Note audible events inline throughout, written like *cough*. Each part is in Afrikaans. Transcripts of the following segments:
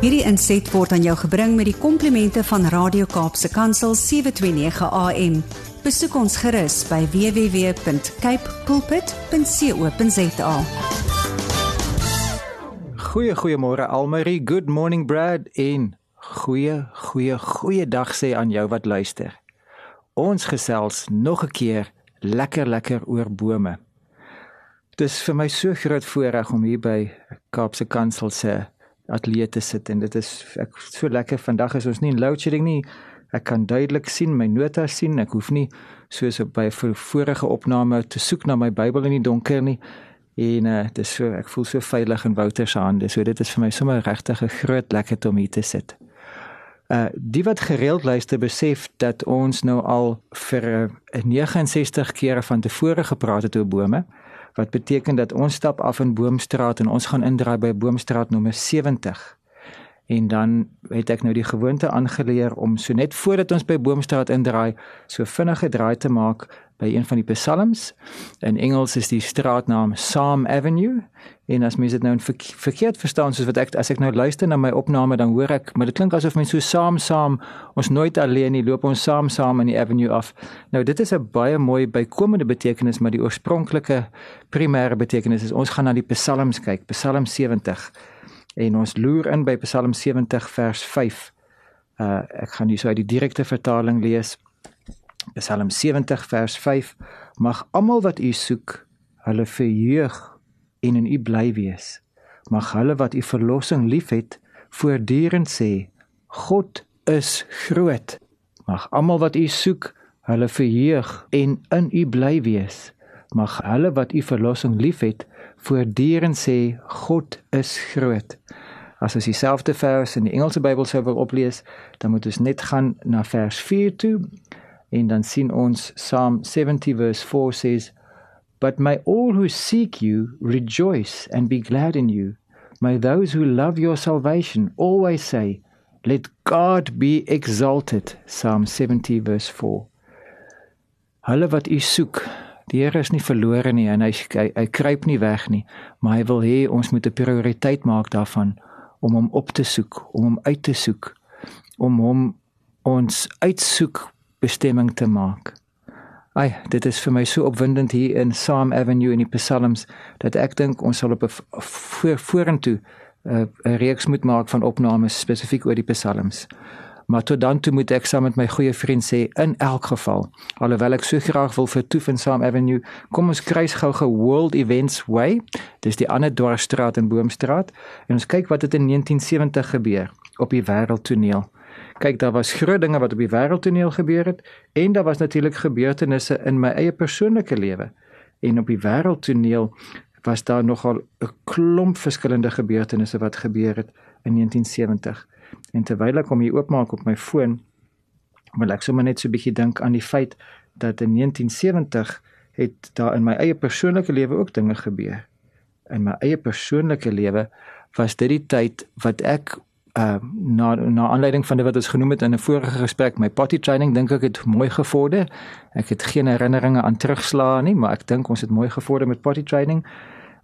Hierdie inset word aan jou gebring met die komplimente van Radio Kaapse Kansel 729 AM. Besoek ons gerus by www.cape pulpit.co.za. Goeie goeiemôre Almarie, good morning Brad en goeie goeie goeie dag sê aan jou wat luister. Ons gesels nog 'n keer lekker lekker oor bome. Dis vir my so groot voorreg om hier by Kaapse Kansel se ateljee te sit en dit is ek so lekker vandag is ons nie in load shedding nie. Ek kan duidelik sien my notas sien. Ek hoef nie soos op by vorige opname te soek na my Bybel in die donker nie. En uh, dit is so ek voel so veilig in Wouter se hande. So dit is vir my sommer regtig 'n groot lekker om hier te sit. Uh die wat gereeld luister besef dat ons nou al vir uh, 69 kere van tevore gepraat het oor bome wat beteken dat ons stap af in Boomstraat en ons gaan indraai by Boomstraat nommer 70. En dan het ek nou die gewoonte aangeleer om so net voordat ons by Boomstraat indraai, so vinnige draai te maak by een van die psalms. In Engels is die straatnaam Psalm Avenue. En as mens dit nou verkeerd verstaan soos wat ek as ek nou luister na my opname dan hoor ek, maar dit klink asof mense so saam saam ons nooit alleen nie, loop ons saam saam in die avenue af. Nou dit is 'n baie mooi bykomende betekenis, maar die oorspronklike primêre betekenis is ons gaan na die psalms kyk, Psalm 70. En ons loer in by Psalm 70 vers 5. Uh ek gaan hier so uit die direkte vertaling lees. Psalm 70 vers 5 Mag almal wat u soek, hulle verheug en in u bly wees. Mag hulle wat u verlossing liefhet, voortdurend sê: God is groot. Mag almal wat u soek, hulle verheug en in u bly wees. Mag hulle wat u verlossing liefhet, voortdurend sê: God is groot. As ons dieselfde vers in die Engelse Bybel sou wil oplees, dan moet ons net gaan na vers 4 toe En dan sien ons Psalm 70 verse 4 says, "But may all who seek you rejoice and be glad in you. May those who love your salvation always say, let God be exalted." Psalm 70 verse 4. Hulle wat u soek, die Here is nie verlore nie en hy, hy hy kruip nie weg nie, maar hy wil hê ons moet 'n prioriteit maak daarvan om hom op te soek, om hom uit te soek, om hom ons uitsoek bestemming te maak. Ai, dit is vir my so opwindend hier in Psalm Avenue in die Psalms dat ek dink ons sal op 'n voor, vorentoe eh, 'n reeks moet maak van opnames spesifiek oor die Psalms. Maar tot dan toe moet ek saam met my goeie vriend sê in elk geval, alhoewel ek so graag wil vertoef in Psalm Avenue, kom ons kruis gou-gou World Events Way. Dis die ander dwarsstraat in Boomstraat. En ons kyk wat het in 1970 gebeur op die wêreldtoneel. Kyk daar was groot dinge wat op die wêreldtoneel gebeur het en daar was natuurlik gebeurtenisse in my eie persoonlike lewe. En op die wêreldtoneel was daar nogal 'n klomp verskillende gebeurtenisse wat gebeur het in 1970 en terwyl ek hom hier oopmaak op my foon wil ek sommer net so 'n bietjie dink aan die feit dat in 1970 het daar in my eie persoonlike lewe ook dinge gebeur in my eie persoonlike lewe was dit die tyd wat ek uh na na aanleiding van wat ons genoem het in 'n vorige gesprek my potty training dink ek het mooi gevorder. Ek het geen herinneringe aan terugslaa nie, maar ek dink ons het mooi gevorder met potty training.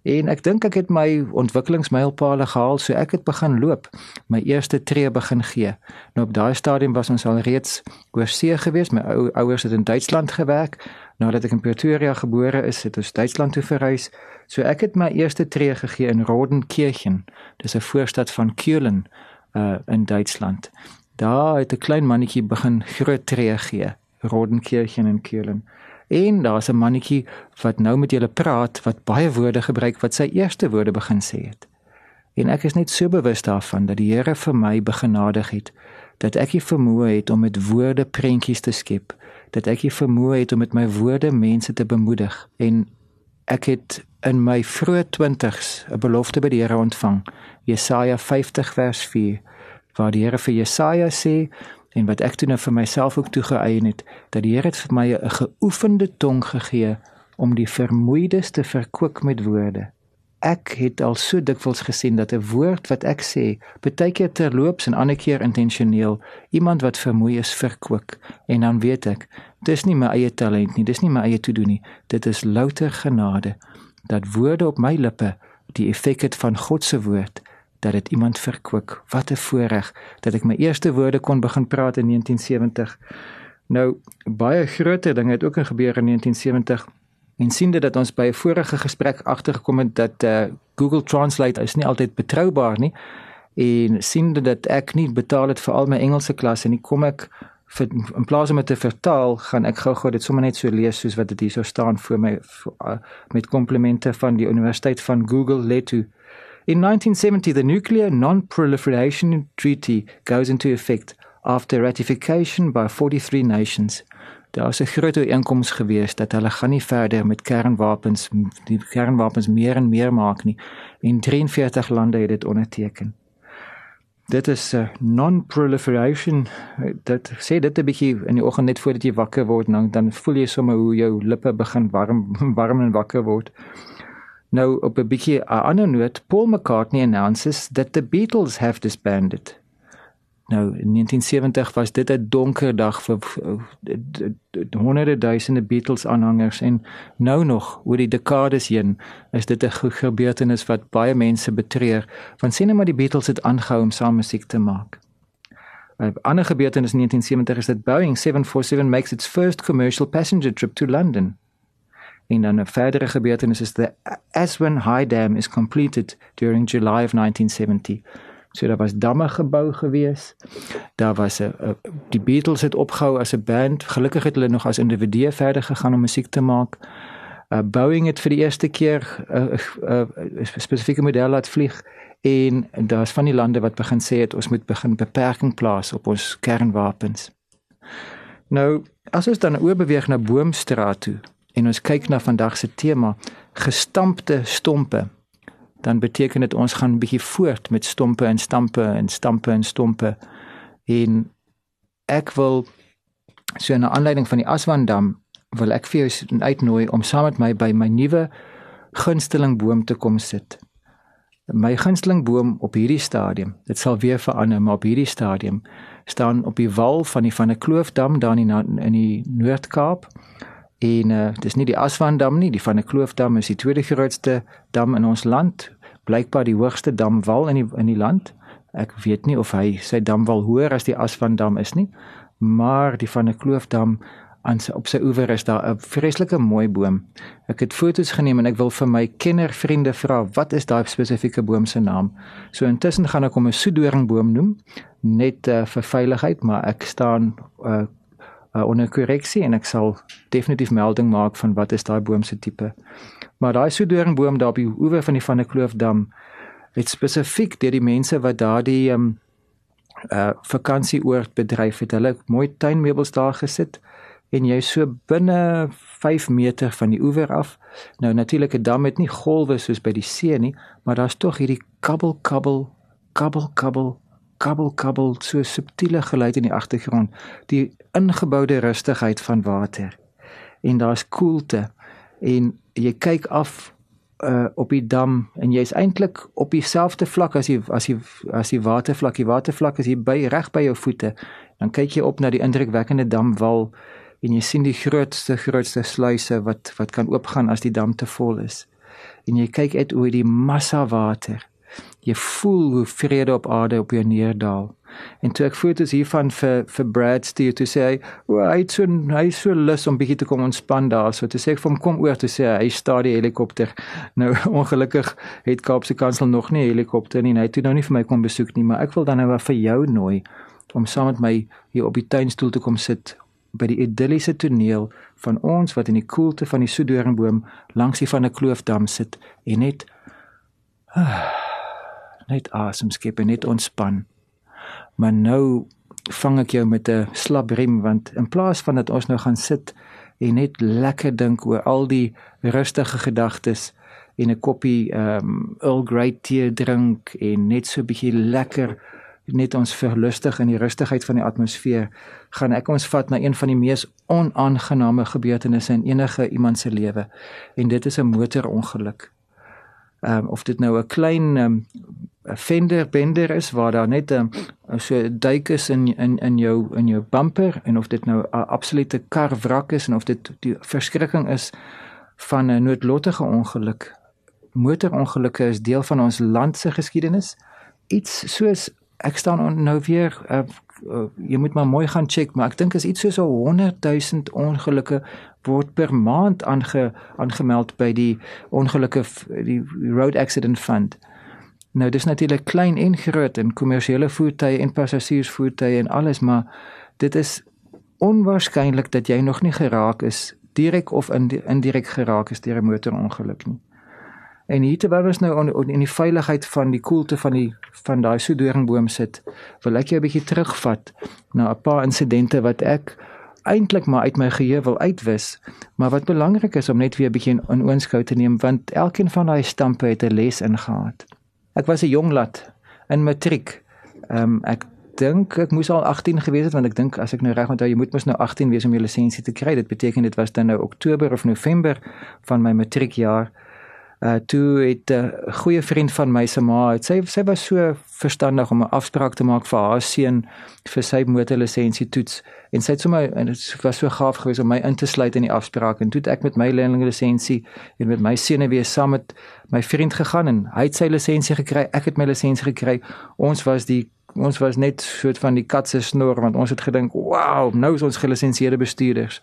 En ek dink ek het my ontwikkelingsmylpaale gehaal, so ek het begin loop, my eerste tree begin gee. Nou op daai stadium was ons al reeds oor see gewees. My ou ouers het in Duitsland gewerk. Nadat ek in Pretoria gebore is, het ons Duitsland toe verhuis. So ek het my eerste tree gegee in Rodenkirchen. Dis 'n voorstad van Keulen uh in Duitsland. Daar het 'n klein mannetjie begin groot tree gee, Rodenkirchen in Keulen. En daar's 'n mannetjie wat nou met julle praat wat baie woorde gebruik wat sy eerste woorde begin sê het. En ek is net so bewus daarvan dat die Here vir my begenadig het dat ek die vermoë het om met woorde prentjies te skep, dat ek die vermoë het om met my woorde mense te bemoedig en ek het in my vroeë 20's 'n belofte by die Here ontvang. Jesaja 50 vers 4 waar die Here vir Jesaja sê en wat ek toe nou vir myself ook toegeëien het dat die Here het vir my 'n geoefende tong gegee om die vermoeides te verkoop met woorde. Ek het al so dikwels gesien dat 'n woord wat ek sê, baie keer terloops en ander keer intentioneel, iemand wat vermoei is verkoop en dan weet ek, dis nie my eie talent nie, dis nie my eie toedoen nie, dit is louter genade dat woorde op my lippe die effek het van God se woord dat dit iemand verkwik. Wat 'n voorreg dat ek my eerste woorde kon begin praat in 1970. Nou baie groter dinge het ook gebeur in 1970 en sien dit dat ons by 'n vorige gesprek agtergekom het dat uh, Google Translate is nie altyd betroubaar nie en sien dat ek nie betaal het vir al my Engelse klasse nie kom ek vir, in plaas om te vertaal gaan ek gou-gou dit sommer net so lees soos wat dit hier so staan voor my voor, uh, met komplimente van die Universiteit van Google Letu In 1970 the Nuclear Non-Proliferation Treaty goes into effect after ratification by 43 nations. Daar was 'n groot ooreenkoms gewees dat hulle gaan nie verder met kernwapens die kernwapens meer en meer maak nie. En 43 lande het dit onderteken. Dit is 'n uh, non-proliferation dat sê dit 'n bietjie in die oggend net voordat jy wakker word dan dan voel jy sommer hoe jou lippe begin warm *laughs* warm en wakker word. Nou op 'n bietjie 'n ander noot, Paul McCartney announces that the Beatles have disbanded. Nou in 1970 was dit 'n donker dag vir honderde duisende Beatles aanhangers en nou nog oor die dekades heen is dit 'n gebeurtenis wat baie mense betreur want sien net maar die Beatles het aangehou om saam musiek te maak. 'n Ander gebeurtenis in 1970 is dat Boeing 747 makes its first commercial passenger trip to London. En dan 'n verdere gebeurtenis is the Aswan High Dam is completed during July of 1970. So daar was damme gebou gewees. Daar was 'n die Beatles het opgehou as 'n band. Gelukkig het hulle nog as individue verder gegaan om musiek te maak. Uh Boeing het vir die eerste keer 'n uh, uh, uh, spesifieke model laat vlieg en daar's van die lande wat begin sê het ons moet begin beperking plaas op ons kernwapens. Nou, as ons dan oorbeweeg na Boomstraat toe, en ons kyk na vandag se tema gestampte stompe dan beteken dit ons gaan 'n bietjie voort met stompe en stampe en stampe en stompe en ek wil so 'n aanleiding van die Aswandam wil ek vir jou uitnooi om saam met my by my nuwe gunsteling boom te kom sit. My gunsteling boom op hierdie stadium, dit sal weer verander, maar op hierdie stadium staan op die wal van die van 'n kloofdam daar in die, in die Noord-Kaap. En uh, dis nie die Aswandam nie, die van 'n kloofdam is die tweede grootste dam in ons land, blykbaar die hoogste damwal in die in die land. Ek weet nie of hy sy damwal hoër as die Aswandam is nie, maar die van 'n kloofdam aan sy op sy oewer is daar 'n vreeslike mooi boom. Ek het foto's geneem en ek wil vir my kennervriende vra wat is daai spesifieke boom se naam. So intussen gaan ek hom 'n soedoringboom noem net uh, vir veiligheid, maar ek staan uh, uh, onder korreksie en ek sal definitief melding maak van wat is daai boom se tipe. Maar daai soedoringboom daar die oewer van die van der Kloofdam het spesifiek deur die mense wat daardie um uh vakansieoord bedryf het, hulle mooi tuinmeubels daar gesit en jy so binne 5 meter van die oewer af. Nou natuurlik 'n dam het nie golwe soos by die see nie, maar daar's tog hierdie kabbel kabbel kabbel kabbel kabbel kabbel so subtiele geluid in die agtergrond. Die ingeboude rustigheid van water. En daar's koelte en jy kyk af uh op die dam en jy's eintlik op dieselfde vlak as die as die as die watervlak. Die watervlak is hier by reg by jou voete. Dan kyk jy op na die indrukwekkende damwal en jy sien die grootste grootste sluise wat wat kan oopgaan as die dam te vol is. En jy kyk uit oor die massa water. Jy voel hoe vrede op aarde op jou neerdal. En toe ek foto's hiervan vir vir Brad stuur toe sê hy, "O, hy het so hy so lus om bietjie te kom ontspan daar." So toe sê ek vir hom, "Kom oor toe sê hy, staar die helikopter." Nou *laughs* ongelukkig het Kaapse Kansel nog nie helikopter nie. Hy het toe nou nie vir my kom besoek nie, maar ek wil dan nou vir jou nooi om saam met my hier op die tuinstoel te kom sit by die idilliese toneel van ons wat in die koelte van die soedoringboom langs die van 'n kloofdam sit en net *sighs* net asem skep en net ontspan. Maar nou vang ek jou met 'n slap riem want in plaas van dat ons nou gaan sit en net lekker dink oor al die rustige gedagtes en 'n koppie ehm um, Earl Grey tee drink en net so 'n bietjie lekker net ons verlustig in die rustigheid van die atmosfeer gaan ek ons vat na een van die mees onaangename gebeurtenisse in enige iemand se lewe en dit is 'n motorongeluk. Ehm um, of dit nou 'n klein um, fender bender is waar daar net 'n um, so duik is in in in jou in jou bumper en of dit nou 'n absolute kar wrak is en of dit die verskrikking is van 'n noodlottige ongeluk. Motorongelukke is deel van ons land se geskiedenis iets soos ek staan nou weer uh, uh, jy moet maar mooi gaan check, maar ek dink is iets soos 100 000 ongelukke word per maand aange, aangemeld by die ongelukke die road accident fund. Nou dis natuurlik klein en groot en kommersiële voertuie en passasiersvoertuie en alles, maar dit is onwaarskynlik dat jy nog nie geraak is direk of indirek geraak is deur 'n motorongeluk nie. En hier terwyl ons nou in, in die veiligheid van die koelte van die van daai soedoringboom sit, wil ek jou 'n bietjie terugvat na 'n paar insidente wat ek eintlik maar uit my geheue wil uitwis, maar wat belangrik is om net weer 'n bietjie in, in oënskou te neem want elkeen van daai stampe het 'n les ingehaat. Ek was 'n jong lad in matriek. Ehm um, ek dink ek moes al 18 gewees het want ek dink as ek nou reg onthou jy moet mos nou 18 wees om jou lisensie te kry. Dit beteken dit was dan nou Oktober of November van my matriekjaar uh toe het 'n uh, goeie vriend van my se ma het sy sy was so verstandig om 'n afspraak te maak vir haar seun vir sy motorlisensie toets. En sy het sommer en dit was so gaaf geweest om my in te sluit in die afspraak. En toe het ek met my leerlinglisensie en met my seun weer saam met my vriend gegaan en hy het sy lisensie gekry ek het my lisensie gekry. Ons was die ons was net soort van die kat se snor want ons het gedink wow nou is ons gelisensieerde bestuurders.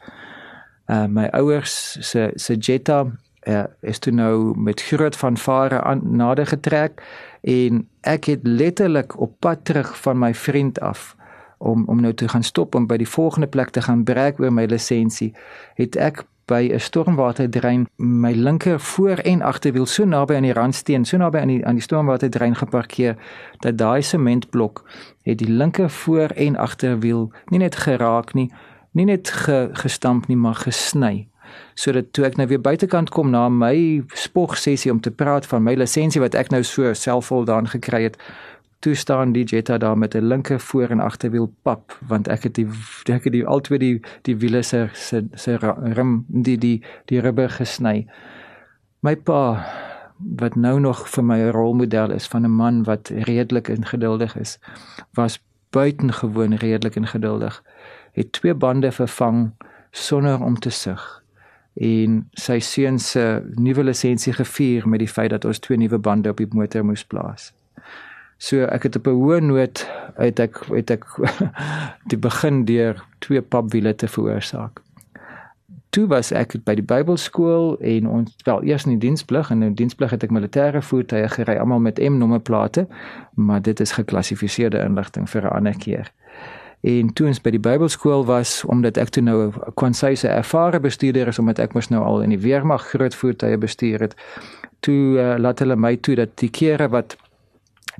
Uh my ouers se se Jetta uh, is toe nou met groot vanvare aan nader getrek en ek het letterlik op pad terug van my vriend af om om nou te gaan stop om by die volgende plek te gaan breek oor my lisensie het ek by 'n stormwaterdrein my linker voor en agterwiel so naby aan die randsteen so naby aan die aan die stormwaterdrein geparkeer dat daai sementblok het die linker voor en agterwiel nie net geraak nie nie net ge, gestamp nie maar gesny sodat toe ek nou weer buitekant kom na my spog sessie om te praat van my lisensie wat ek nou so selfvoldaan gekry het toe staan die Jetta daar met 'n linker voor en agterwiel pap want ek het die ek het die altyd die die wiele se se se rim die die die rubber gesny. My pa wat nou nog vir my 'n rolmodel is van 'n man wat redelik en geduldig is was buitengewoon redelik en geduldig het twee bande vervang sonder om te sug en sy seun se nuwe lisensie gevier met die feit dat ons twee nuwe bande op die motor moes plaas. So ek het op 'n hoë noot uit ek het ek *laughs* die begin deur twee papwiele te veroorsaak. Toe was ek by die Bybelskool en ons wel eers in die diensplig en in die diensplig het ek militêre voertuie gery almal met M nommerplate, maar dit is geklassifiseerde inligting vir 'n ander keer. En toe ons by die Bybelskool was, omdat ek toe nou 'n konsyse ervare bestuurder is omdat ek mos nou al in die weermag groot voertuie bestuur het, toe uh, laat hulle my toe dat die kere wat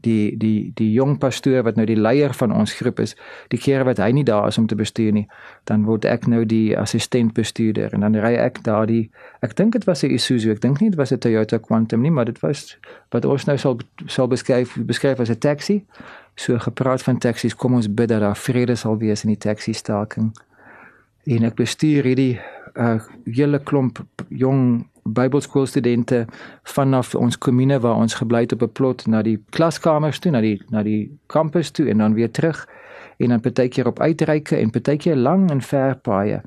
die die die jong pastoor wat nou die leier van ons groep is, die kere wat hy nie daar is om te bestuur nie, dan word ek nou die assistent bestuurder en dan ry ek daardie ek dink dit was 'n Isuzu, ek dink nie dit was 'n Toyota Quantum nie, maar dit was wat ons nou sal sal beskryf beskryf as 'n taxi. So gepraat van taksies, kom ons bid dat daar vrede sal wees in die taxi staking. En ek bestuur hierdie uh hele klomp jong Bybelskoolstudente vanaf ons kommune waar ons gebly het op 'n plot na die klaskamers toe, na die na die kampus toe en dan weer terug en dan partykeer op uitreike en partykeer lang en ver paaie.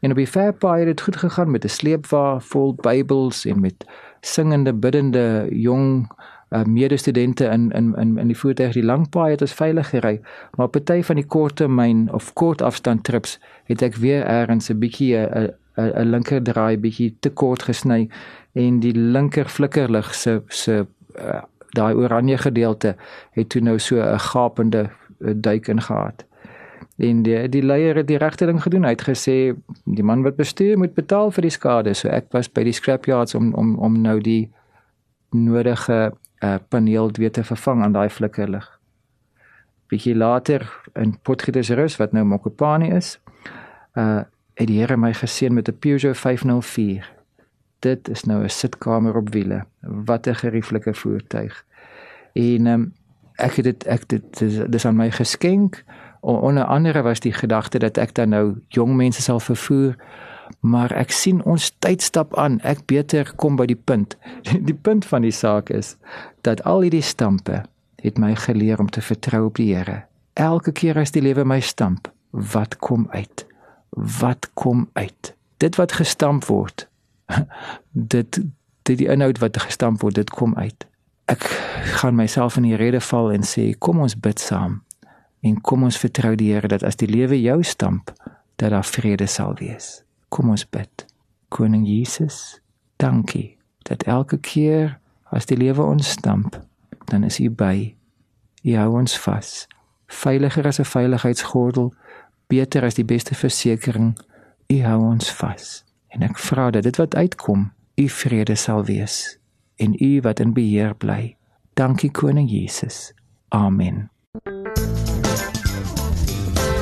En op die ver paaie het dit goed gegaan met 'n sleepwa vol Bybels en met singende biddende jong uh, medestudente in in in in die voertuig die lang paai het ons veilig gery maar party van die kort termyn of kort afstand trips het ek weer eers 'n bietjie 'n 'n 'n linker draai bietjie te kort gesny en die linker flikkerlig se se daai oranje gedeelte het toe nou so 'n gapende duik in gehad en die die leier het die regte ding gedoen. Hy het gesê die man wat bestuur moet betaal vir die skade. So ek was by die scrapyards om om om nou die nodige uh, paneel weer te vervang aan daai flikkerlig. Bietjie later in Potgietersrus wat nou Mokopani is, uh het die Here my geseën met 'n Peugeot 504. Dit is nou 'n sitkamer op wiele. Wat 'n gerieflike voertuig. En um, ek het dit ek dit dis, aan my geskenk. Onder andere was die gedagte dat ek dan nou jong mense sal vervoer maar ek sien ons tyd stap aan. Ek beter kom by die punt. *laughs* Die punt van die saak is dat al hierdie stampe het my geleer om te vertrou op die Here. Elke keer as die lewe my stamp, wat kom uit? Wat kom uit? Dit wat gestamp word. *laughs* Dit dit die inhoud wat gestamp word, dit kom uit. ek gaan myself in die rede val en sê kom ons bid saam en kom ons vertrou die Here dat as die lewe jou stamp dat daar vrede sal wees. Kom ons bid. Koning Jesus, dankie dat elke keer as die lewe ons stamp, dan is U by. U hou ons vas. Veiliger as 'n veiligheidsgordel, beter as die beste versekering. U hou ons vas. En ek vra dat dit wat uitkom, U vrede sal wees en U wat in beheer bly. Dankie koning Jesus. Amen.